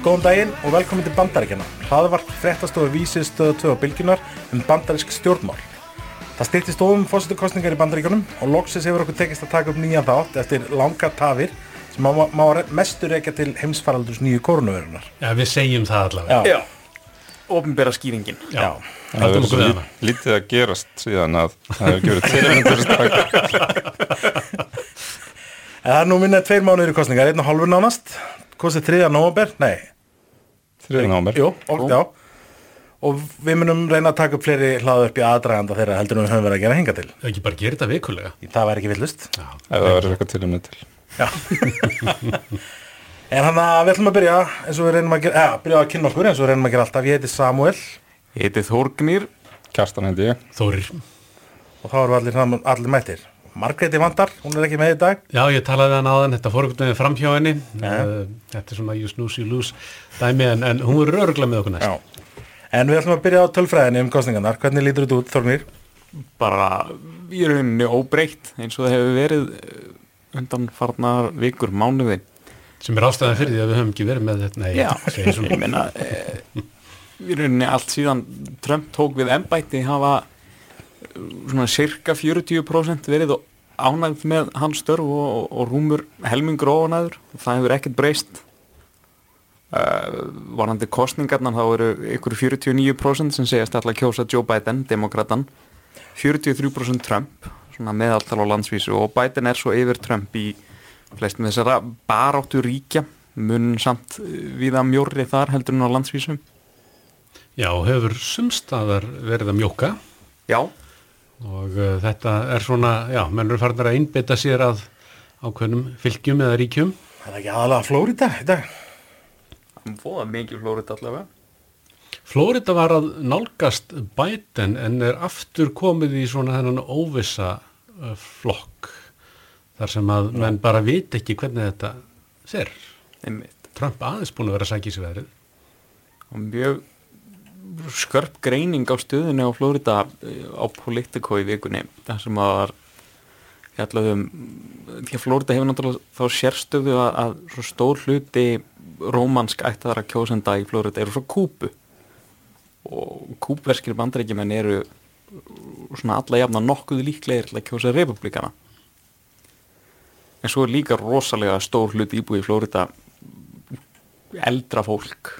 Góðan daginn og velkomin til Bandaríkjana. Hraðvart fréttastofu vísið stöðu 2 á bylginar um bandarísk stjórnmál. Það styrtist ofum fósitukostningar í Bandaríkjunum og loksis hefur okkur tekist að taka upp nýjan þátt eftir langa tafir sem má, má mestur ekki til heimsfaraldurs nýju koronavirunar. Já, við segjum það allavega. Já. Ofnbæra skýringin. Já. Það er okkur svo við hana. lítið að gerast síðan að það hefur gefið tilmyndur stakka. En það er nú minnað tveir mánuður í kostningar, einn og hálfur nánast. Kostið 3. november? Nei. Þriðan ámer. Jú, og, já. Og við munum reyna að taka upp fleiri hlaðu upp í aðdraganda þeirra heldur við höfum verið að gera hinga til. Það ekki bara gera þetta vikulega. Það væri ekki villust. Það verður eitthvað til. En hann að við ætlum að byrja eins og við reynum að gera, eða, byrja að kynna okkur eins og við reynum að gera alltaf. Ég heiti Samuel Ég heiti Þórgnýr. Kjartan heiti ég. Þórir. og þá erum við allir, allir mættir. Margréti vandar, hún er ekki með í dag. Já, ég talaði við hann áðan, þetta fór einhvern veginn fram hjá henni. Uh, Þetta er svona you snooze, you lose dæmi, en, en hún er örgulega með okkur næst. Já. En við ætlum að byrja á tölfræðinni um kostningarnar. Hvernig lítur þetta út, Þorgnir? Bara í rauninni óbreytt eins og það hefur verið eh, undan farnar vikur, mánuði. Sem er ástæðan fyrir því að við höfum ekki verið með þetta. Nei, Já, segir svona. ég meina, e, í rauninni allt síðan Trump tók við embætti hafa eh, svona cirka 40% verið ánægð með hans störf og, og, rúmur helmingur óanæður. Það hefur ekkert breyst. Uh, varandi kostningarnar þá eru ykkur 49% sem segjast alltaf kjósa Joe Biden, demokratan 43% Trump svona meðaltal á landsvísu. Og Biden er svo yfir Trump í flestum þessara baráttu ríkja mun samt viða mjórri þar heldur en á landsvísu. Já, hefur sumstaðar verið að mjóka. Já, og uh, þetta er svona, já, menn eru farin að einbytta sér að ákveðnum fylgjum eða ríkjum. Það er ekki aðalega Flórida í dag. það fóða mikið flórið allavega Flórida var að nálgast Biden en er aftur komið í svona þennan óvissa uh, flokk þar sem að menn bara vit ekki hvernig þetta ser. einmitt Trump aðeins búin að vera að sækja í sig veðrið. og mjög skörp greining á stöðinu á Flórida eh, á Politico í vikunni það sem að var fjallaðum því að Flórida hefur náttúrulega þá sérstöðu að, að svo stór hluti rómansk ættaðara kjósenda í Flórida eru frá Kúbu. Og kúbverskir bandarækjumenn eru svona alla jafna nokkuð líklegir til að kjósa republikana en svo er líka rosalega stór hluti íbúi í Flórida eldra fólk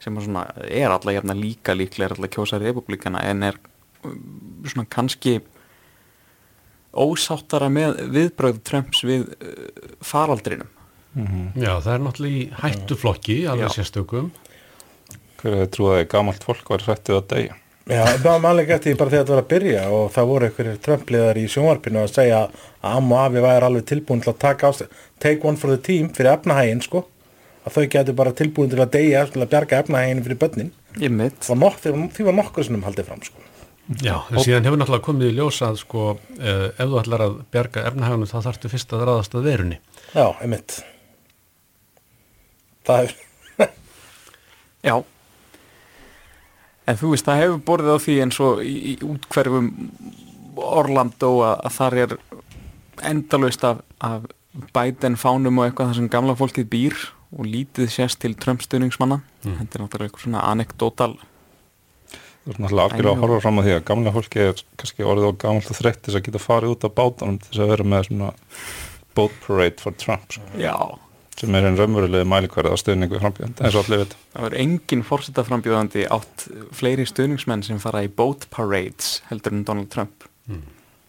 sem er, svona, er alla jafna líka líklega að kjósa republikana en er um, svona kannski ósáttara með viðbröð Trumps við uh, faraldrinum. Já, það er náttúrulega í hættuflokki, alveg sérstökum. Hver hefði trúið að gamalt fólk var hrættið að deyja? Já, það var mannlega eftir bara þegar þetta var að byrja og það voru einhverjir trömpliðar í sjónvarpinu að segja að Am og Afi væri alveg tilbúin til að taka á sig take one for the team fyrir efnahægin sko að þau getur bara tilbúin til að deyja til að bjarga efnahægin fyrir börnin. Því var- nokkur sinnum haldið fram sko. Já, en síðan hefur náttúrulega komið í ljós að sko, uh, ef þú ætlar að bjarga efnahagunum þá þarftu fyrst að ráðast að verunni. Já, einmitt. Það er já. En þú veist það hefur borðið á því eins og í, í útkverfum Orlando að, að þar er endalaust af, af Biden fánum og eitthvað þar sem gamla fólkið býr og lítið sést til Trump stuðningsmanna þetta er náttúrulega eitthvað svona anekdotal Það er náttúrulega algjörlega að horfa fram á því að gamla fólki er kannski orðið á gamalt og þreytt þess að geta farið út af bátunum til þess að vera með svona boat parade for Trump sko, já. Sem er einn raunverulegi mælikvarð á stöðningu frambjönd eins og allir veit. Það var engin fórsetaframbjóðandi átt fleiri stuðningsmenn sem fara í boat parades heldur en Donald Trump.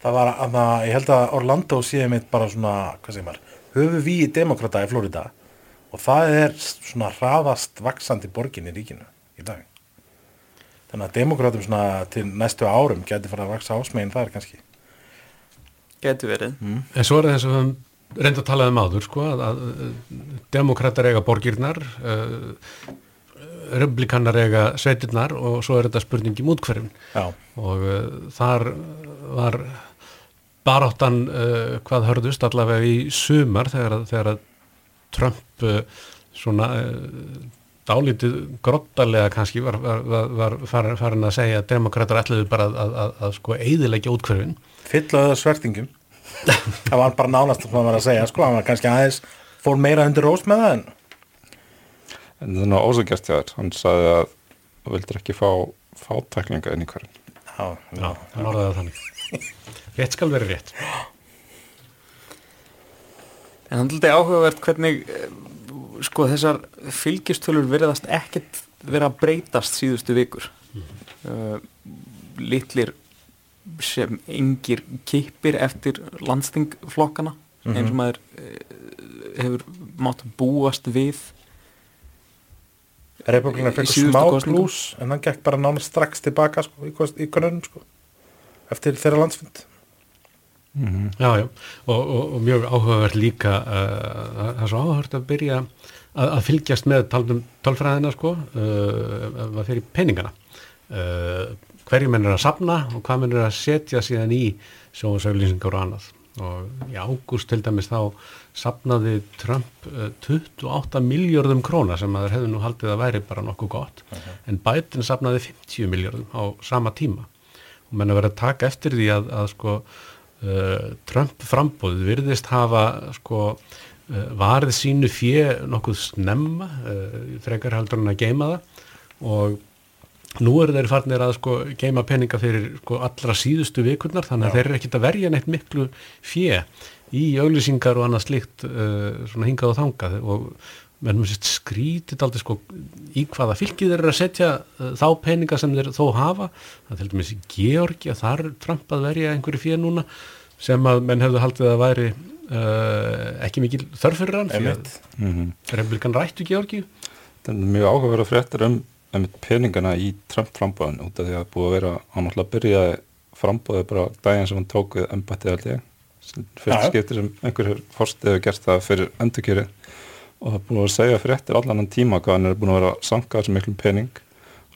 Það var að það, ég held að Orlando sé mitt bara svona, hvað segir maður, höfu við demokrata í Florida og það er svona hraðast vaksandi borgin í ríkinu í dag. Þannig að demokratum svona til næstu árum geti fara að vaksa ásmegin þar kannski. Getur verið. En svo er það eins og við höfum reynd að tala um áður, sko, að, að demokrater eiga borgirnar, uh, republikanar eiga sveitirnar og svo er þetta spurning í mútkverfin. Já, Og uh, þar var baráttan uh, hvað hörðust allavega í sumar þegar, að- þegar að Trump uh, svona uh, dálítið grottalega kannski var, var, var, var farin, að segja að demokrater ætluðu bara að, að, að, að sko eiðilegja útkverfin. fyllaðu það svertingum. það var bara nánast hann var að segja, sko, hann var kannski aðeins, fór meira undir rós með það en en þannig að ósagjast hjá þér, hann sagði að þú vildir ekki fá fátæklinga inn í hverjum Já, Já, hann orðaði það þannig. Rétt skal vera rétt. En það er alltaf áhugavert hvernig eh, sko þessar fylgistölur verðast ekkert vera að breytast síðustu vikur. Uh, litlir sem engir kipir eftir landstingflokkana eins og maður uh, hefur mátt búast við. Republikanar Í fekk smá plús en hann gekk bara nánast strax tilbaka sko, í konunum sko, eftir þeirra landsfund Já, já, og, og, og mjög áhugavert líka, uh, það er svo áhugavert að byrja að, að fylgjast með talum, talfræðina, sko, uh, að fyrir peningana. Uh, hverju menn er að sapna og hvað menn er að setja síðan í sjóðsauðlýsingar og annað. Og í ágúst til dæmis þá sapnaði Trump uh, 28 miljörðum króna sem að þeir hefðu nú haldið að væri bara nokkuð gott, en Biden sapnaði 50 miljörðum á sama tíma. Og menn að vera að taka eftir því að, að sko, uh, Trump frambóðið virðist hafa sko uh, varð sínu fjö nokkuð snemma uh, frekar heldur hann að geima það. Og nú eru þeir farnir að sko geima peninga fyrir sko allra síðustu vikurnar þannig að þeir eru ekkit að verja neitt miklu fjö í auglýsingar og annað slíkt uh, svona hingað og þangað. Og mennum sérst skrítið aldrei sko í hvaða fylkið þeir eru að setja uh, þá peninga sem þeir þó hafa. Það til dæmis í Georgi að þar Trump að verja einhverju fyrir núna sem að menn hefðu haldið að væri uh, ekki mikil þörf fyrir hann því að mm republikan rættu Georgi Það er mjög áhugaverða fréttir um, um peningana í Trump frambóðin út af því að búið að vera, hann náttúrulega byrjaði frambóðið bara daginn sem hann tók við sem Já, fyrst já. skipti sem einhver fórstið hefur gert það fyrir endurkjöri og það er búið að segja fréttir allan hann tíma hvað hann er búin að vera að sanka þessum miklum pening.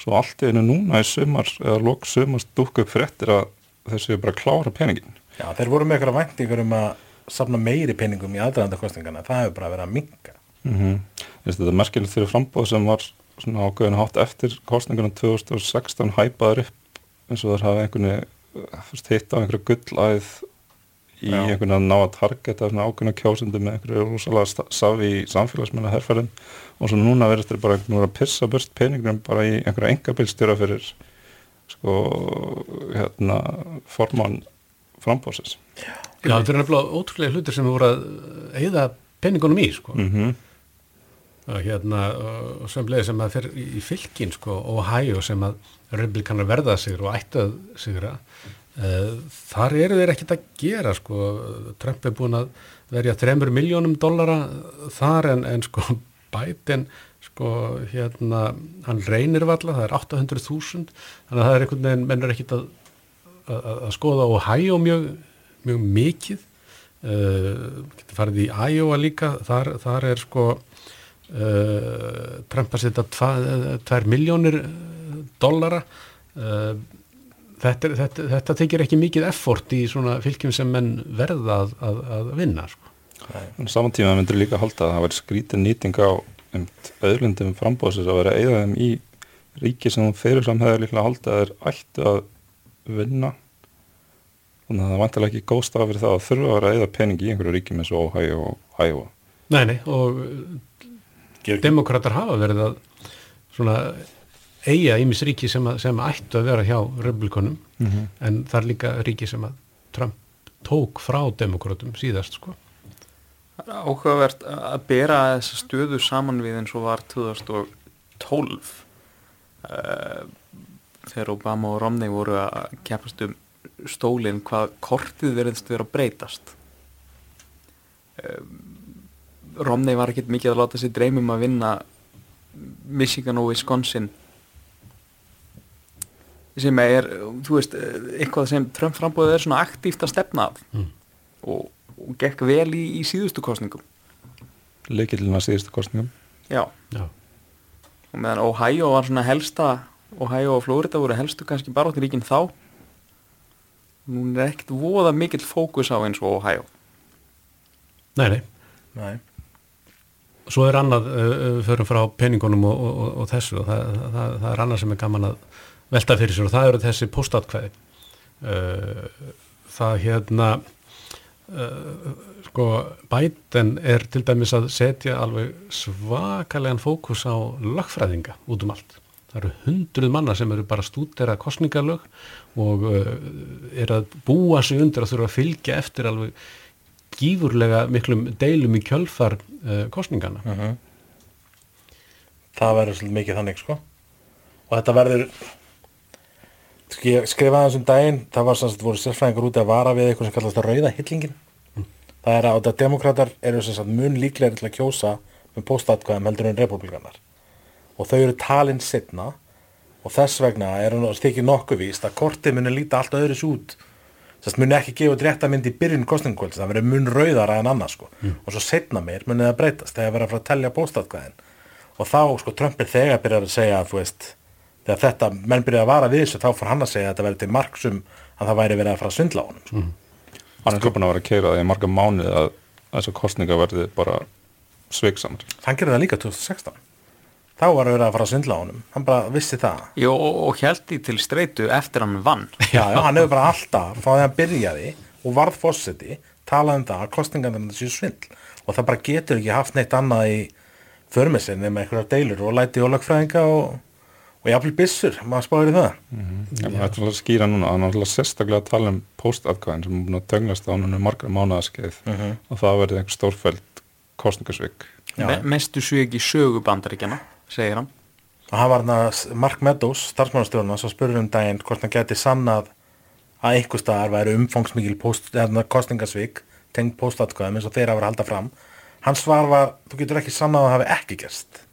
Svo allt í einu núna í sumar eða lók sumar dúk upp fréttir að þessu bara að klára peningin. Já, þeir voru með eitthvað væntingur um að safna meiri peningum í aðdraðanda kostningana það hefur bara verið að minka mm -hmm. Þetta er merkilegt fyrir frambóð sem var svona ákveðin hátt eftir kostningunum 2016 hæpaður upp eins og þar hafa einhvern veginn hitt á einhverju gullæð í einhvern veginn að ná að targeta svona ákveðna kjósundum með einhverju rúsalega safi í samfélagsmennar herrferðin og svo núna verður þetta bara einhvern veginn að pissa burt peningnum bara í einhverja engabilstjóra fyrir sko hérna formann frambóðsins Já, þetta er nefnilega ótrúlega hlutir sem voru að eigða peningunum í sko. mm -hmm. og hérna og sem leiði sem að fer í fylkin sko, Ohio sem að republikanar verða sig og ættu að sigra uh, þar eru þeir ekkert að gera sko, Trump er búin að verja 3 miljónum dollara þar en, en sko Biden sko hérna hann reynir valla, það er 800.000 þannig að það er einhvern veginn mennur ekkert að, að, að skoða Ohio mjög, mjög mikið. Uh, getur farið í Iowa líka þar, þar er sko uh, Trump að setja 2 miljónir dollara. Uh, þetta, er- þetta, þetta tekir ekki mikið effort í svona fylgjum sem menn verða að, að, að vinna sko. En saman tíma myndur líka halda að það væri skrítin nýting á um öðlundum frambóðsins að vera að eigða þeim í ríki sem fyrir fram hefur líklega halda að þeir ættu að vinna. Þannig að það vantilega ekki góð stað fyrir það að þurfa að vera að eigða pening í einhverju ríki með svo Ohio og Iowa. Nei, nei, og demokrater hafa verið að svona eiga ímis ríki sem, að, sem ættu að vera hjá republikonum mm -hmm. en það er líka ríki sem að Trump tók frá demokratum síðast sko. Það er áhugavert að bera þessa stöðu saman við eins og var 2012 uh, þegar Obama og Romney voru að keppast um stólinn hvað kortið veriðst vera að breytast uh, Romney var ekkert mikið að láta sér dreymum að vinna Michigan og Wisconsin sem er, þú veist, eitthvað sem Trump frambóðið er svona aktíft að stefna af Mm. og, og gekk vel í, í síðustu kostningum leikillin að síðustu kostningum já, Já, og meðan Ohio var svona helsta Ohio og Florida voru helstu kannski baróttiríkin þá hún er ekkert voða mikill fókus á eins og Ohio. Nei, nei. Nei. Svo er annað, uh, förum frá peningunum og, og, og, og þessu. Og það, það, það er annað sem er gaman að velta fyrir sér og það eru þessi póstatkvæði uh, það hérna uh, sko Biden er til dæmis að setja alveg svakalegan fókus á lögfræðinga út um allt. Það eru hundruð manna sem eru bara stúdera kostningalög og uh, er að búa sig undir að þurfa að fylgja eftir alveg gífurlega miklum deilum í kjölfar uh, kostningana. Mhm. það verður svolítið mikið þannig sko og þetta verður ég skrifaði þessum daginn það var sanns að voru sérfræðingur úti að vara við eitthvað sem kallast að rauða hillingin. Það er að þetta demokrater eru sem sagt mun líklegri til að kjósa með póstatkvæðum heldur en republikanar og þau eru talin setna og þess vegna er hann þykir nokkuð víst að kortið muni líta allt öðris út. Þess muni ekki gefa drétta mynd í byrjun kostningkvölds, það verður mun rauðara en annars sko. og svo setna meir muni það breytast þegar verður að fara að telja póstatkvæðin. Og þá sko þegar þetta menn byrjar að vara við þessu, þá fór hann að segja að þetta verður til marksum að það væri verið að fara að svindla á honum sko. Hann er búin að vera að keira það í marga mánuði að þessu kostninga verði bara sveiksamar. hann gerði það líka 2016 þá var verið að fara að svindla á honum. Hann bara vissi það. Jó, og, held því til streitu eftir hann vann. Já, já, hann hefur bara alltaf, frá því að hann byrjaði og varð fórseti, talaði um það að kostningarna séu svindl og það bara getur ekki haft neitt annað í deilur og læti og lögfræðinga og, og jafnvel byssur, maður spáir í það. Er að skýra núna, hann er alltaf sérstaklega að tala um póstatkvæðin sem er búin að tönglast á hann margra mánuðaskeið og það verði einhver stórfæld kostningasvik. Já. Me mestu svig í sögu bandaríkjana segir hann. Og hann var þarna Mark Meadows, starfsmannastjórna svo spurði um daginn hvort hann geti sannað að einhver staðar væri umfangsmikil kostningasvík tengd póstatkvæðum eins og þeirra var að halda fram. Hans svar var, þú getur ekki sannað að það hafi ekki gerst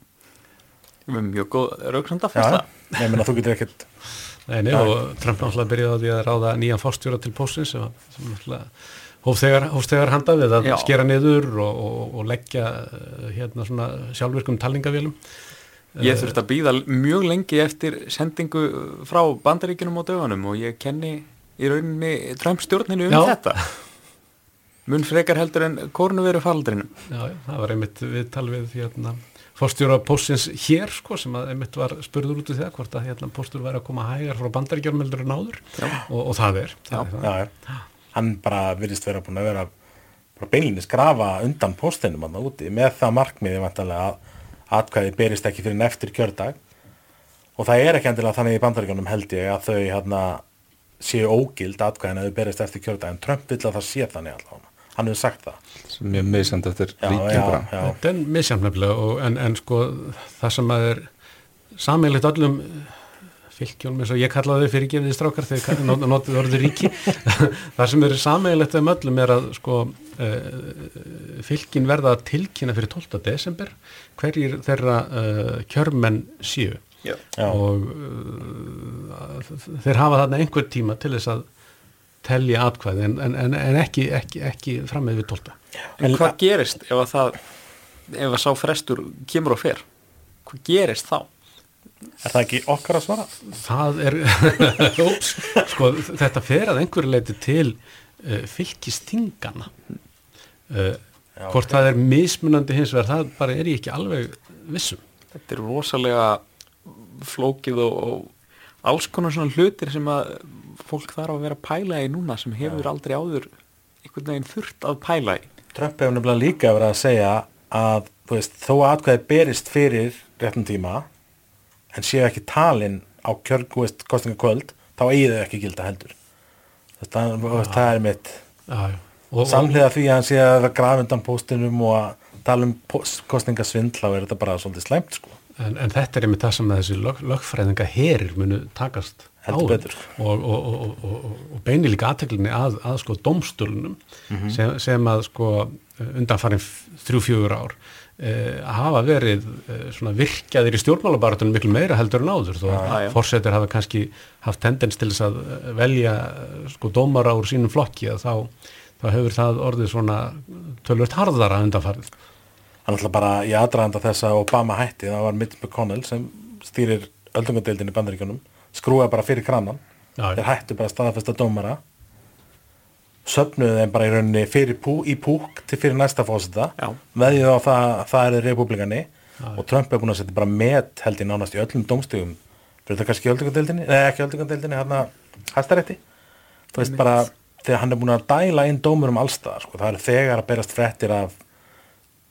mjög góð rauksanda já, fyrsta ég meina þú getur ekkert Nei, nei, og Trump náttúrulega byrjaði á því að ráða nýjan fórstjóra til póstins sem, sem náttúrulega hóf þegar, hóf þegar handa við að Já. skera niður og, og, og leggja eh, hérna svona sjálfvirkum talningavélum. Ég þurfti að býða mjög lengi eftir sendingu frá bandaríkinum á dögunum og ég kenni í rauninni Trump stjórninu um Já. þetta mun frekar heldur en kórnuveru faldrinum Já, já, það var einmitt viðtal við hérna, fórstjóra póstins hér sko sem að einmitt var spurður út í það hvort að hérna, póstur væri að koma hægar frá bandaríkjörnum heldur en áður og, og það er. Það Já. er það. já, já. hann bara virðist vera búin að vera bara beinlinni skrafa undan póstinum hann úti með það markmiði vantarlega að atkvæði berist ekki fyrir en eftir kjördag og það er ekki endilega þannig í bandaríkjónum held ég að þau hérna, séu ógild atkvæðin að þau berist eftir kjördag en Trump vill að það sé þannig allavega hann hefur sagt það sem er mjög misend eftir ríkjum. Þetta er misjafnefnilega og en, en sko það sem að er sammeilegt öllum fylgjum eins og ég kallaði þau fyrir gefiði strákar þegar not, notið orðið ríki það sem er sameilegt um öllum er að sko uh, fylgin verða að tilkynna fyrir 12. desember hverjir þeirra uh, kjörmenn séu Já. Já. og uh, þeir hafa þarna einhver tíma til þess að telja atkvæði en, en, en, en ekki, ekki, ekki fram með við 12. En hvað gerist ef að það ef að sá frestur kemur og fer hvað gerist þá? er það ekki okkar að svara? Það er, sko, þetta fer að einhverju leiti til uh, fylgistingana. Uh, Já, hvort það er mismunandi hins vegar, það bara er ég ekki alveg vissum. Þetta er rosalega flókið og, og alls konar svona hlutir sem að fólk þarf að vera að pæla í núna sem hefur aldrei áður einhvern veginn þurft að pæla í Trump hefur nefnilega líka verið að segja að þú veist, þó að atkvæði berist fyrir réttum tíma en séu ekki talin á kjörg, þú veist, kostningakvöld þá eigi þau ekki gilda heldur þetta, ja. það er mitt. Og, samhliða því að hann sé að grafa undan póstinum og að tala um kosningasvindl þá er þetta bara svolítið slæmt sko en, en þetta er einmitt það sem þessi lög, lögfræðinga herir munu takast á betur. og, og, og, og, og, og beini líka aðteklinni að, að sko domstölunum Mhm. sem, sem að sko undanfarin þrjú-fjögur ár eh, hafa verið eh, svona virkjaðir í stjórnmálabaratunum miklu meira heldur en áður þó að fórsetur hafa kannski haft tendens til þess að eh, velja eh, sko dómara úr sínum flokki að þá, þá hefur það orðið svona tölvört harðara undanfarið hann ætla bara í aðdraðanda þess að Obama hætti það var Mitch McConnell sem stýrir öldungadeildin í bandaríkjunum skrúaði bara fyrir kranan Já, þeir hættu bara að staðafesta dómara söfnuðu þeim bara í rauninni fyrir pú, í púk til fyrir næsta fósita Já. veðjuð á það að það eru republikani og Trump er búin að setja bara met held í nánast í öllum dómstegum fyrir þetta kannski öldungadeildinni, nei ekki öldungadeildinni hérna hæstarétti þú veist bara þegar hann er búin að dæla inn dómur um allstaðar sko. það eru þegar að berast fréttir af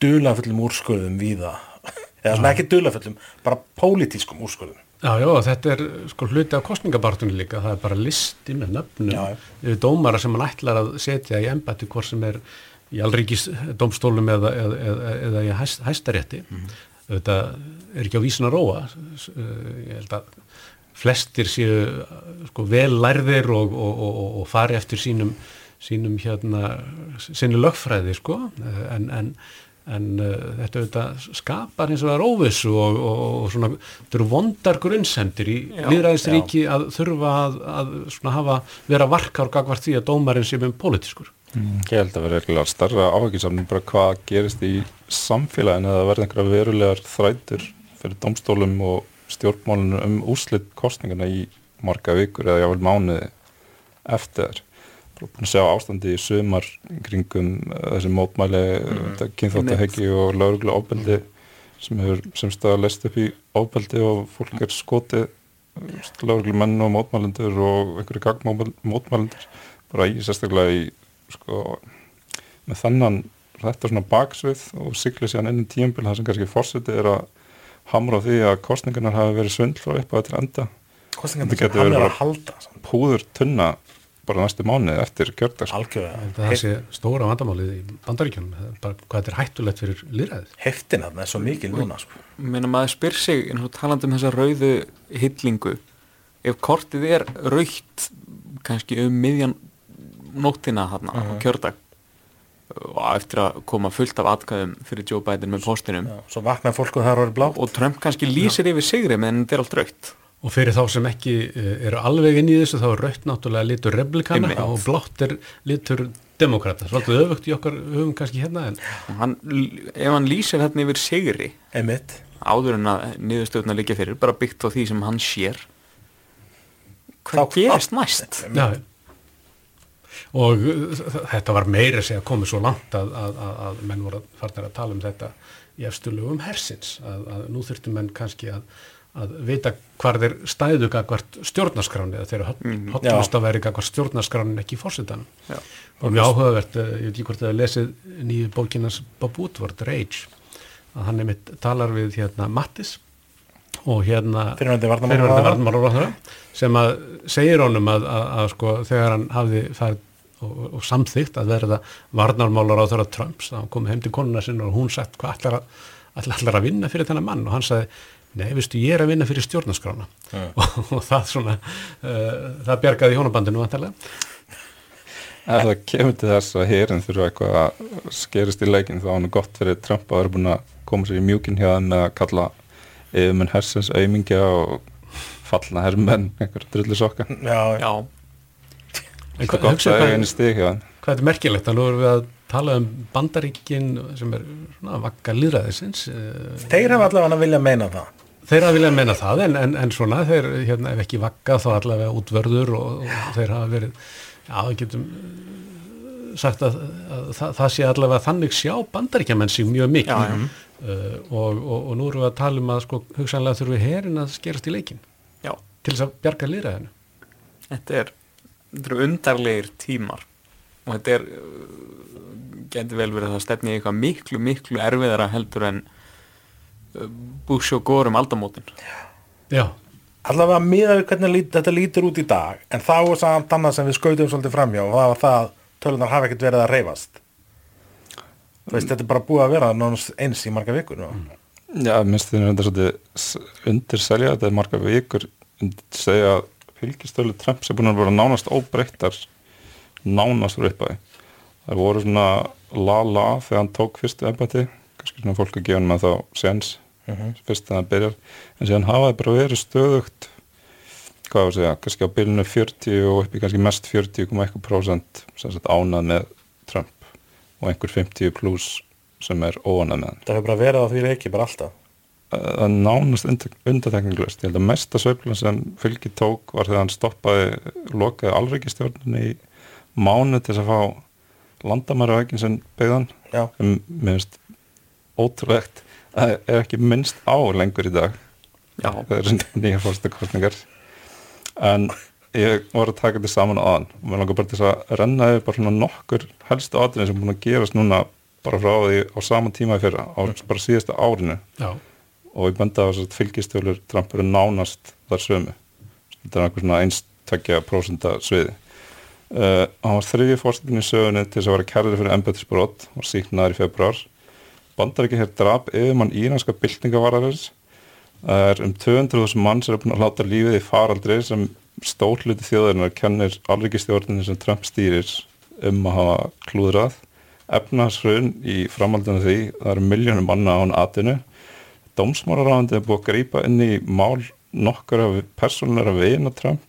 dulafullum úrskurðum víða. Eða svona ekki dulafullum bara pólitískum úrskurðum. Já, já, þetta er sko hluti af kostningabartunni líka, það er bara listi með nöfnum Já, já. dómara sem hann ætlar að setja í embætti hvort sem er í alríkis dómstólum eða, eða, eða, eða í hæst, hæstarétti. Þetta er ekki á vísin að róa, ég held að flestir séu sko vel lærðir og, og, og, og fari eftir sínum, sínum hérna, sinni lögfræði sko, en, en en uh, þetta auðvitað skapar eins og það er óvissu og, og, og svona, þetta eru vondar grunnsendir í Já. líðræðisríki að þurfa að, að svona hafa, vera varkár gagvart því að dómarinn sé með pólitískur. Mm, Ég held að vera eiginlega starra áhækjusamning bara hvað gerist í samfélaginu eða verða einhverja verulegar þrætur fyrir domstólum og stjórnmálinu um úrslit kostningana í marga vikur eða jável mánuði eftir búin að sjá ástandi í sumar kringum eh, þessi mótmæli, mm. kynþáttaheggi og lauruglu ofbeldi sem hefur sem stað að lest upp í ofbeldi og fólk er skotið lauruglu menn og mótmælendur og einhverju gagmótmælendur bara í sérstaklega í sko með þannan þetta svona baksvið og sigli síðan í tíumbil það sem kannski fórsetið er að hamra á því að kostningarnar hafi verið svindl frá upp að til enda. Kostningarnir Þetta sem hann er að halda púður tunna bara næstu mánuði eftir kjördags algjörlega. Það sé stóra vandamálið í er bara hvað þetta er hættulegt fyrir líðræðið. heftin að það er svo mikil núna sko. Meina maður spyr sig, og talandi um þessa rauðu hillingu, ef kortið er raukt kannski um miðjan nóttina þarna á kjördag og eftir að koma fullt af atkæðum fyrir Joe Biden með postinum Já, svo vaknaði fólk og það er blátt. Og Trump kannski lýsir yfir sigri meðan þetta er allt raukt Og fyrir þá sem ekki eh, eru alveg inn í þessu þá er raut náttúrulega litur republikana og blátt er litur demokrata. Svolítið öfugt í okkar höfum kannski hérna en hann, ef hann lýsir hérna yfir sigri emitt áður en að niðurstöðuna liggja fyrir bara byggt á því sem hann sér hvað Þá- gerist næst? Já, og uh, þetta var meira segja komið svo langt að, að, að, að menn voru farnir að tala um þetta í efstulugum hersins, að, að nú þurftu menn kannski að, að vita hvar þeir stæðu gagvart stjórnarskráni eða þeirra Mhm. hotlust að veri gagvart stjórnarskráni ekki í fórsetanum Já. og mjög áhugavert, eh, ég veit ekki hvort er lesið nýju bókinans Bob Woodward, Rage að hann einmitt talar við hérna Mattis og hérna varnarmálaráðherra. varnarmálaráðherra sem að segir honum að, að, að sko þegar hann hafði það og, og samþygt að verða varnarmálaráðherra Trumps, þá kom heim til konuna sinna og hún sagt hvað að, allar, allar að vinna fyrir þennan mann og hann sagði nei, veistu, ég er að vinna fyrir stjórnarskrána. Og, og það svona uh, það bjargaði hjónabandinu vantarlega Ef það kemur til þess að hérin þurfa eitthvað að skerist í leikin þá er hann gott fyrir Trump að vera búin að koma sér í mjúkin hjá með að kalla yfirmenn hersins aumingja og fallna herrmenn einhverja drullu sokka Já, já. En hvað, er merkilegt? Að nú erum við að tala um bandaríkin sem er svona vakka líðræðisins uh, Þeir hafa allavega að vilja meina það. Þeir hafa viljað meina það en, en, en svona þeir hérna, ef ekki vakka þá allavega útvörður og, og þeir hafa verið já, getum uh, sagt að, að það, það sé allavega þannig sjá bandaríkjamenn sig mjög mikið. Já, já. Uh, og, og, og nú erum við að tala um að sko hugsanlega þurfum við herin að skerast í leikin já, til þess að bjarga lýraðinu þetta er þetta eru undarlegir tímar og þetta er uh, getur vel verið að það stefni í eitthvað miklu, miklu erfiðara heldur en Bush og Gore um aldamótin Já, Allavega miða við hvernig lít, þetta lítur út í dag en þá er samt annað sem við skautum svolítið framjá og það var það að tölunar hafa ekkert verið að reyfast. Þú veist, þetta er bara búið að vera nánast eins í marga vikur. Mm. Já, minnst þið er þetta svolítið undir selja þetta er marga vikur undir segja að fylgistölu Trump sem búin að vera nánast óbreyttar nánast úr uppæði það voru svona la-la þegar hann tók fyrstu embætti kannski svona fólk að gefa hann með þá séns fyrst þegar hann byrjar. En síðan hafaði bara verið stöðugt hvað var að segja, kannski á bylunu 40 og upp í kannski mest 40,1% sem sagt ánað með Trump. Og einhver 50 pluss sem er óanað með hann. Það hefur bara verið á því reiki bara alltaf. það er nánast undatekninglust ég held að mesta sveiflan sem fylgi tók var þegar hann stoppaði lokaði alreikistjórnum í mánu til þess að fá landamæravækin sem beigðan sem minnst ótrúlegt að er ekki minnst á lengur í dag Já. það er nýja fórstakostningar en ég var að taka þetta saman aðan. Og mér langar bara til að renna yfir bara svona nokkur helstu aðrið sem er búin að gerast núna bara frá því á sama tíma í fyrra á bara síðasta árinu. Já, og ég benda að fylgistjólur Trump eru nánast þar sömu. Þetta er einhver svona einstakja prósenda sviði. Uh, hann var þriði í sögunni til þess að vera kærður fyrir embetisbrot og síknaður í februar bandar ekki hér drap yfirmann íranska byltingavararins það er um 200.000 mann sem er búin að láta lífið í faraldri sem stórluti þjóðarinnar kennir alrikistjórninni sem Trump stýrir um að hafa klúðrað. Efnaðsraun í framhaldinu því það eru miljónum manna án atinu Dómsmálaráðandi er búið að grípa inn í mál nokkar af persónulegra veginn Trump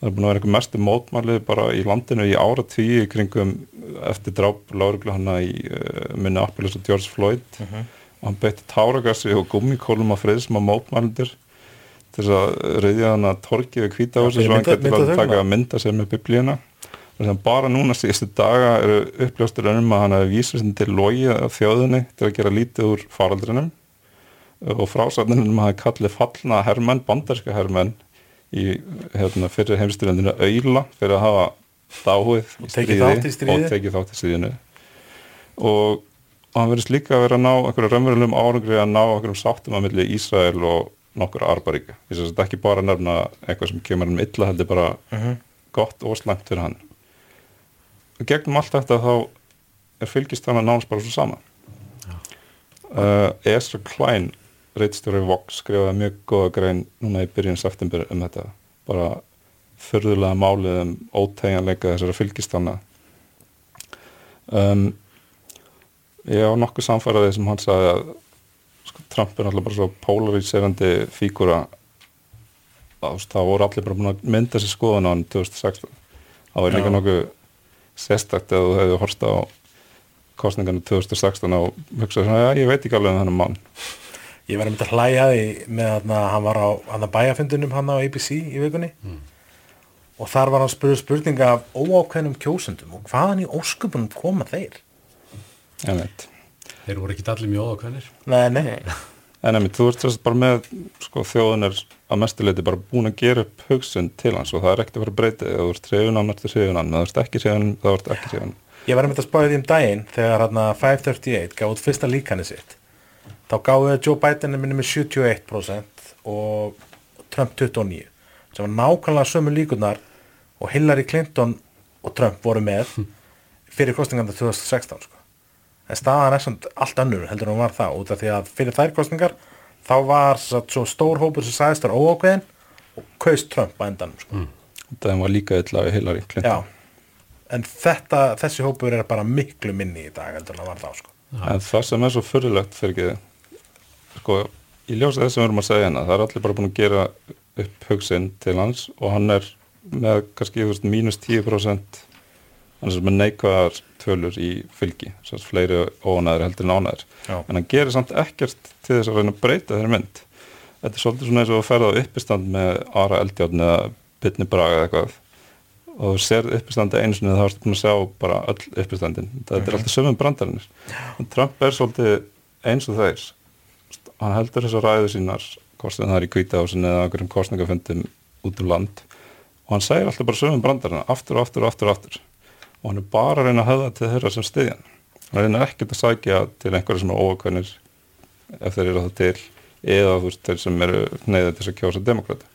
það er búin að vera einhver mestu mótmælið bara í landinu í ára tíu kringum eftir dráp Láruglu hana í uh, Minneapolis og George Floyd. Og hann beitti táragassi og gummikólum að friðsma mótmælindir til þess að reyðja hann að torki við Já, fyrir svo hann getur að taka að mynda sér með biblíuna. Að bara núna síðustu daga eru uppljóstur um að hann hafi vísað sem til logi af þjóðinni til að gera lítið úr faraldrinum og frásatninum hafi kallið fallna hermenn, bandarska hermenn í hérna, fyrir heimstyrjandinu auðla fyrir að hafa dáið og tekið þátt í stríðinu. Og, hann verðist líka að vera að ná einhverju raunverulegum árangri að ná einhverjum sáttum að milli Ísrael og nokkur arbaríka þess að þetta ekki bara nefna eitthvað sem kemur um illa heldur bara gott og slæmt fyrir hann. Og gegnum allt þetta þá er fylgist hann að nánast bara svo sama. Uh, Ezra Klein reitstjóri Vox skrifaði mjög góða grein núna í byrjun september um þetta. Bara förðulega málið um ótegjanleika þessara fylgistanna. Um, ég á nokkuð samfæraði sem hann sagði að sko, Trump er alltaf bara svo polariserandi fígura þá voru allir bara búin að mynda sér skoðun á hann 2016 þá er líka nokkuð sérstakt ef þú hefði horst á kostningarnu 2016 og hugsaði svona, já, ég veit ekki alveg um þennan mann Ég var einmitt að hlæja því með að hann var á hann að bæjafundunum hann á ABC í vikunni. Og þar var hann spurður spurninga af óákveðnum kjósundum og hvaðan í óskupunum koma þeir? ég veit þeir voru ekki allir mjög ókvæðnir. Nei, nei, En einmitt, þú ert sérst bara með sko, þjóðun er að mestuleiti bara búin að gera upp hugsun til hans og það er ekkert að fara að breyta því. ef þú ert ertu hrifun hann ef þú ert ekki hrifun, þá ert ekki hrifun ég var einmitt að spáði því um daginn þegar hann 538 gaf út fyrsta líkani sitt þá gáði Joe Biden minni með 71% og Trump 29 sem var nákvæmlega sömu líkunar og Hillary Clinton og Trump voru með fyrir kostninganda 2016 sko. en staðan er samt allt önnur heldur en hún var þá út af því að fyrir þær kostningar þá var satt, svo stór hópur sem sagðist þar óákveðin og kaust Trump á endanum sko. það var líka illa við Hillary Já, Clinton en þetta, þessi hópur er bara miklu minni í dag heldur en það var þá sko. en það sem er svo fyrirlegt fyrir ekki sko, í ljósa þess sem við erum að segja hérna það er allir bara búin að gera upp hugsin til hans og hann er með kannski veist, mínus 10% hann er með neikvæðar tölur í fylgi, þess að fleiri óanæður heldur en ánæður en hann gerir samt ekkert til þess að reyna að breyta þeirri mynd. Þetta er svolítið svona eins og að ferða á uppistand með Ara Eldjárn eða Bitni Braga eða eitthvað. Og þú ser uppistandi einu sinni þá ertu búin að sjá bara öll uppistandin. Þetta er alltaf sömum brandarinnir Trump er svolítið eins og þeir hann heldur þessar ræðu sínar hvort það er í kvítahásin eða einhverjum kostningafundum út um land og hann segir alltaf bara sömum brandarina aftur og aftur og aftur og aftur. Og hann er bara að reyna að höfða til þeirra sem stiðjan hann. Reynir ekkert að sækja til einhverja sem er óakvænir ef þeir eru það til eða þú veist þeir sem eru neyðið til þess að kjósa demokrata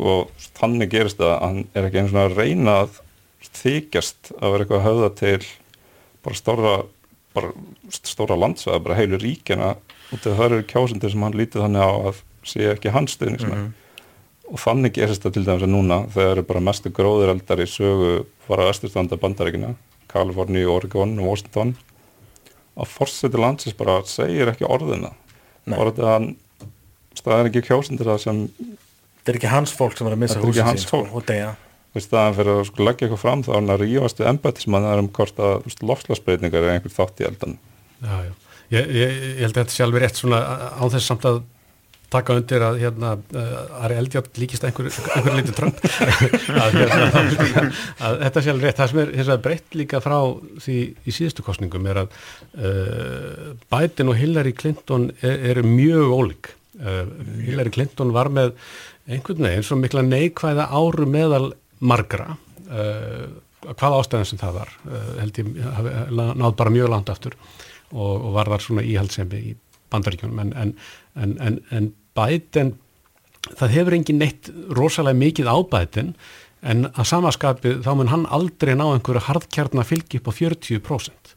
og þannig gerist það að hann er ekki einu svona að reyna að þykjast að vera eitthvað að höfða til bara stóra bara stóra landsveða, bara heilu ríkjana og það eru kjósundir sem hann lítið þannig á að sé ekki hans stuðningsmenn og þannig gerist það til dæmis að núna þegar eru bara mestu gróðureldar í sögu fara östurstanda bandaríkina Kaliforni, Oregon og Washington að fórseti landsins bara segir ekki orðina Nei. bara þetta að hann það er ekki kjósundir það sem Þetta er ekki hans fólk sem er að missa húsin hans sín sko, og deyja. í staðan fyrir að sko leggja eitthvað fram þá er hann að rífast við embættismann um hvort að lofslagsbreytingar er einhver þátt í eldan Já, já. Ég, ég, ég held að þetta sé alveg rétt svona á þess samt að taka undir að hérna uh, Ari Eldjátt líkist einhver, einhver lítið trönd að, hérna, að þetta sé alveg rétt. Það sem er vegar breytt líka frá því í síðustu kostningum er að uh, Biden og Hillary Clinton er, eru mjög ólík. Uh, Hillary Clinton var með einhvern veginn svo mikla neikvæða áru meðal margra. Uh, hvað ástæðan sem það var held ég náð bara mjög langt aftur og, og var þar svona íhaldsemi í bandaríkjunum. En, en, en, en, en Biden það hefur engin neitt rosalega mikið á Biden en að samaskapi þá mun hann aldrei ná einhverju hardkjarnar fylgi upp á 40%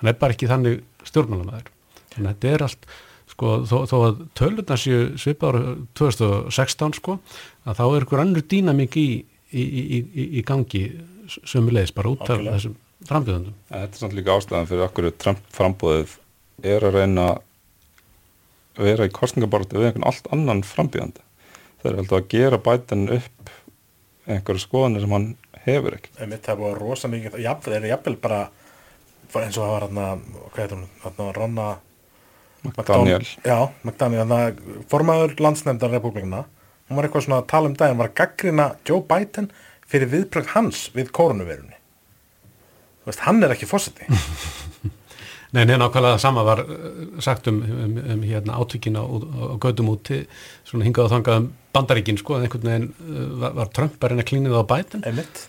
hann er bara ekki þannig stjórnmálamæður þannig að þetta er allt sko, þó, þó að tölurna séu svipaður 2016 sko, að þá er einhver annur dýnamík í, í, í, í gangi sömulegis bara út af þessum frambjöðundum. Þetta er samt líka ástæðan fyrir okkur Trump frambóðið er að reyna að vera í kostningaborti við einhvern allt annan frambjöðandi. Það er heldur að gera bætan upp einhverju skoðanir sem hann hefur ekki. Einmitt, það er búið rosa mikið, þeir eru jafnvel bara eins og það var hérna, hvað heitir hún, hérna Ronna McDaniel. Já, McDaniel, hérna formaður landsnefndar republikana, hún var eitthvað svona að tala um daginn, var að gaggrina Joe Biden fyrir viðbrögg hans við koronavirunni. Veist, hann er ekki fórseti. Nei, nei, nákvæmlega sama var uh, sagt um, um, um hérna átökin á, á gödum úti, svona hingað og þangað um bandaríkin, sko, en einhvern veginn uh, var, var Trump bara einn að klínið á Biden. Einmitt.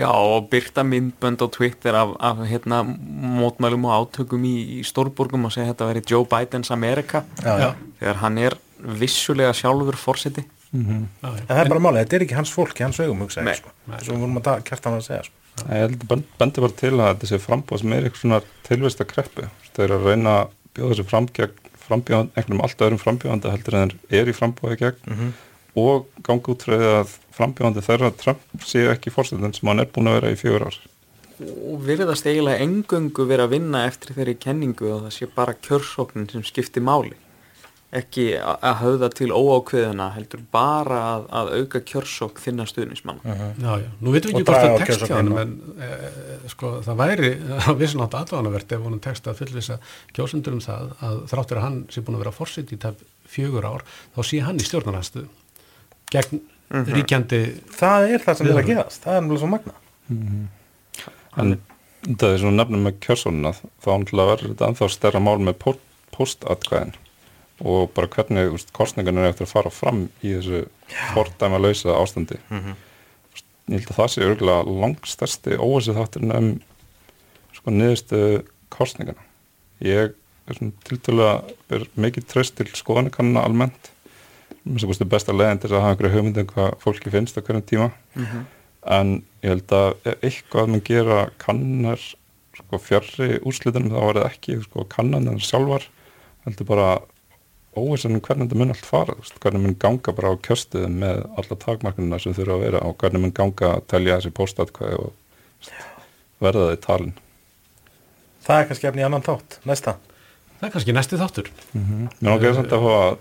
Já, og byrta myndbönd á Twitter af, af hérna, mótmælum og átökum í, í Stórborgum og segja að þetta veri Joe Bidens Amerika Já, já. þegar hann er vissulega sjálfur fórseti Já, já. En það er bara málið, þetta er ekki hans fólk, hans augum, hugsa Nei. ég, sko. Svo við vorum að ta- kjarta hann að segja, sko. Ég held að bendi bara til að þetta sé frambóð sem er eitthvað svona tilvist að kreppu. Það er að reyna að bjóða þessu frambjóðan, einhvernum allt öðrum frambjóðandi heldur en er í frambóði gegn og ganga út frá því að frambjóðandi þeirra Trump sé ekki fórsetin sem hann er búin að vera í fjögur ár. og virðast eiginlega engöngu vera að vinna eftir þeirri kenningu og það sé bara kjörsóknin sem skipti máli ekki að höfða til óákveðina heldur bara að, að auka kjörsók þinna stuðnismann Já, já, nú veitum við ekki hvort það tekst hjá hann en e, sko, það væri á vissin átt aðdáðanavert ef honum tekst að fullvisa kjósundur um það að þráttur að hann sé búin að vera fórsett í tæp fjögur ár, þá sé hann í stjórnarnæstu gegn ríkjandi Það er það sem er að gerast, það er náttúrulega svo magna. En það er svona nefnum með kjörsónuna þá náttúrulega verður þetta ennþá stærra mál með póstatkvæðin og bara hvernig veist, kostningarnir er eftir að fara fram í þessu fordæma lausa ástandi. Ég held að það sé örgulega langstærsti óvissi þátturinn um sko niðurstu kostningana. Ég er tiltölulega ber mikið tröst til skoðanakanna almennt. Mér finnst það besta leiðin til að hafa einhverju hugmyndum hvað fólki finnst á hverjum tíma en ég held að eitthvað mun gera kannar sko, fjarrri úrslitunum þá var það ekki sko, kannan en sjálfar heldur bara óvissan um hvernig þetta mun allt fara þú veist, hvernig mun ganga bara á kjöstuðum með alla takmarkunina sem þurfa að vera og hvernig mun ganga að telja þessi póstatkvæði og veist, verða þau talin. Það er kannski efni í annan þátt, næsta. það er kannski næsti þáttur. Mér langar samt að að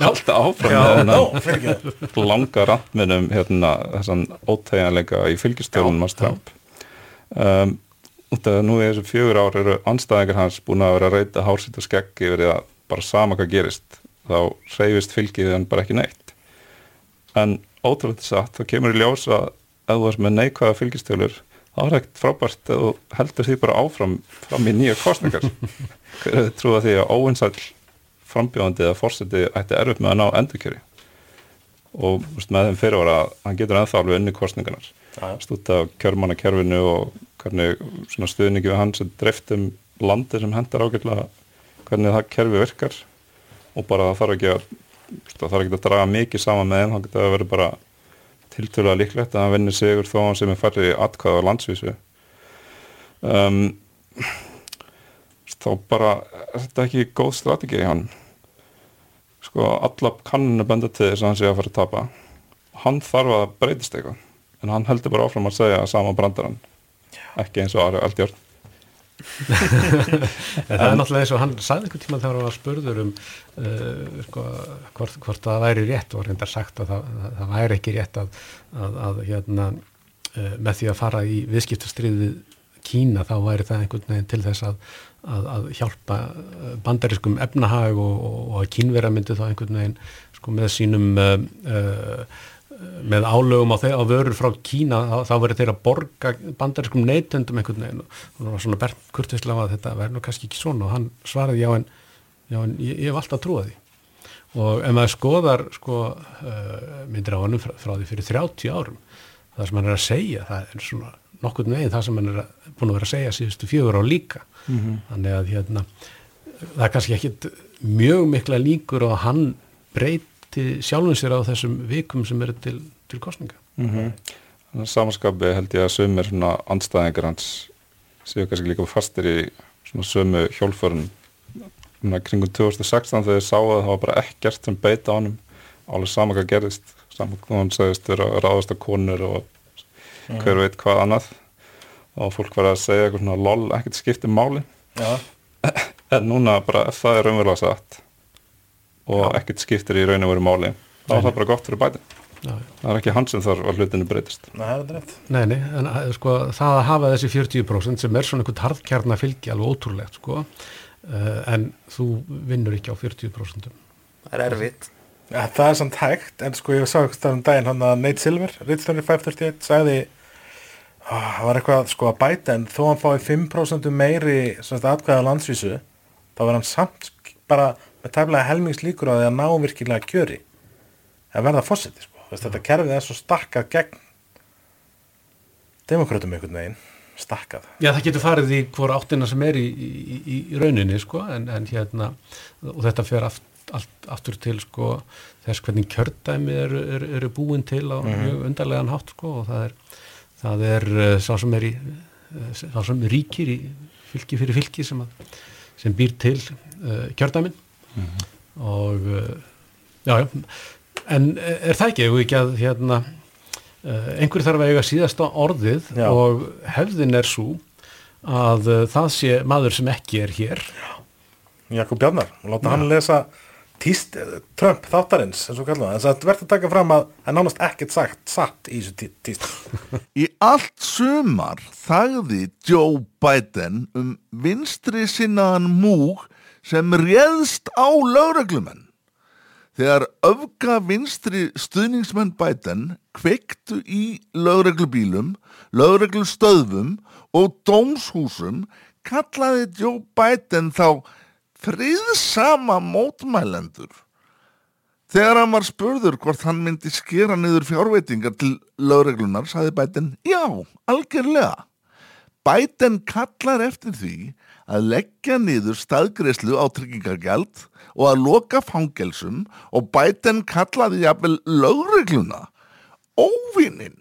halda áfram Já, með langa randminum hérna, þessan ótegjanleika í fylgistjórnum að Trump. Um, nú í þessu fjögur ár eru anstæðingar hans búin að vera að reyta hársitt og skegg yfir því að bara sama hvað gerist þá hreyfist fylgið hann bara ekki neitt. En ótrúlega satt þá kemur í ljós að þú varst með neikvæða fylgistjólur þá er ekkert frábært að þú heldur því bara áfram fram í nýja kostningar hver hefur trúið því að óvinsæll frambjóðandi eða fórseti ætti erfitt með að ná endurkjöri? Og veist, með þeim fyrir var að hann getur ennþá alveg unni kostningarnar af kjörmannakerfinu og hvernig stuðningi við hans er dreift um landi sem hendar ágætlega hvernig það kerfi virkar og bara það þarf ekki að það þarf ekki að draga mikið saman með þeim þá getur það verið bara tiltölulega líklegt að hann vinnir sigur þó að hann sem er færri atkvæða á landsvísu. Um, þá bara er þetta ekki góð strategi í hann? Sko alla kanninu benda til þess að hann sé að fara að tapa. Hann þarf að breytist eitthvað en hann heldur bara áfram að segja sama brandarann. Ekki eins og Ari Aldjörn En það er náttúrulega eins og hann sagði einhvern tíma þegar hann var spurður um uh, sko, hvort, hvort það væri rétt og reyndar sagt að það, það, það væri ekki rétt að, að, að hérna, uh, með því að fara í viðskiptastriðið Kína þá væri það einhvern veginn til þess að, að, að hjálpa uh, bandariskum efnahag og, og, og að kínvera myndi þá einhvern veginn sko, með sínum uh, með álögum á, á vörur frá Kína þá, þá verður þeir að borga bandariskum neytendum einhvern veginn. Og það var svona bert kurtislega að þetta verður nú kannski ekki svona og hann svaraði já en, já, en ég, ég hef alltaf trúið því. Og ef maður skoðar sko, uh, myndir á honum frá, frá því fyrir 30 árum það sem hann er að segja, það er svona nokkurn veginn það sem hann er að, búin að vera að segja síðustu fjögur á líka. Þannig að hérna, það er kannski ekkit mjög mikla líkur og hann breyti sjálfum sér á þessum vikum sem eru til, til kostninga Þannig að samanskapi held ég að sömur svona andstæðingar hans séu kannski líka fastir í svona sömu hjólförun svona kringum 2016 þegar þið sáu að það var bara ekkert sem beita á honum alveg sama hvað gerðist saman hvað hann vera að ráðast að konur og hver veit hvað annað. Og fólk var að segja eitthvað svona lol, ekkert skipti máli. Já, en núna bara það er raunverulega satt og ekkert skiptir í raun og veru máli þá er það bara gott fyrir bæti það er ekki hans sem þarf að hlutinu breytist Nei, það er. Nei, nei, en að, sko, það að hafa þessi 40% sem er svona einhvern harðkjarna fylgi alveg ótrúlegt, sko, uh, en þú vinnur ekki á 40%. Það er erfitt. Ja, það er samt hægt, en sko ég sá eitthvað stafn um daginn hann að Nate Silver, Ritstjóri 538, sagði það var eitthvað sko að bæta en þó hann fái 5% meiri svona atkvæða á landsvísu þá verður hann samt bara með tæmlega helmings líkur á því að ná virkilega kjöri. Að verða fósiti sko. Þess, þetta kerfið er svo stakkað gegn demokratum einhvern veginn. Stakkað. Já, það getur farið í hvora áttina sem er í, í, í, í rauninni, sko, en, en hérna, og þetta fer aft, allt, aftur til, sko, þess hvernig kjördæmi eru, eru, eru búin til á mjög undarlegan hátt, sko, og það er, það er uh, sá sem er í, uh, sá sem ríkir í fylki fyrir fylki sem, að, sem býr til uh, kjördæmin og, uh, já, já, en er það ekki, ef ekki að, hérna, Uh, einhver þarf að eiga síðasta orðið Já. og hefðin er svo að það sé maður sem ekki er hér. Jakob Bjarnar láta hann lesa tíst, Trump þáttarins eins og kallar það, en það verður að taka fram að það er nánast ekkert sagt satt í þessu tí- tíst. Í allt sumar þagði Joe Biden um vinstri sinnaðan múg sem réðst á lögreglumenn. Þegar öfga vinstri stuðningsmenn Biden kveiktu í lögreglubílum, lögreglustöðvum og dómshúsum kallaði Joe Biden þá friðsama mótmælendur. Þegar hann var spurður hvort hann myndi skera niður fjárveitingar til lögreglunar, saði Biden, já, algjörlega. Biden kallar eftir því að leggja niður staðgreislu á tryggingargjald og að loka fangelsum og Biden kallaði jafnvel lögregluna óvinnin.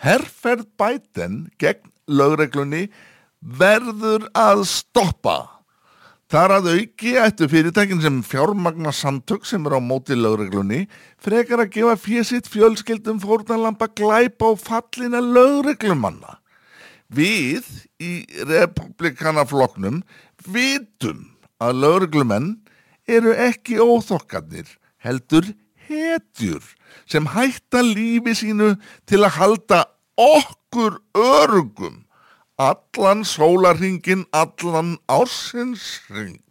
Herferð Biden gegn lögreglunni verður að stoppa. Þar að auki ættu fyrirtækin sem fjármagna samtök sem er á móti lögreglunni frekar að gefa fésitt fjölskyldum fórnalampa glæpa á fallina lögreglumanna. Við í republikanafloknum vitum að lögreglumenn eru ekki óþokkarnir, heldur hetjur sem hætta lífi sínu til að halda okkur örugum allan sólarringin, allan ársins ring.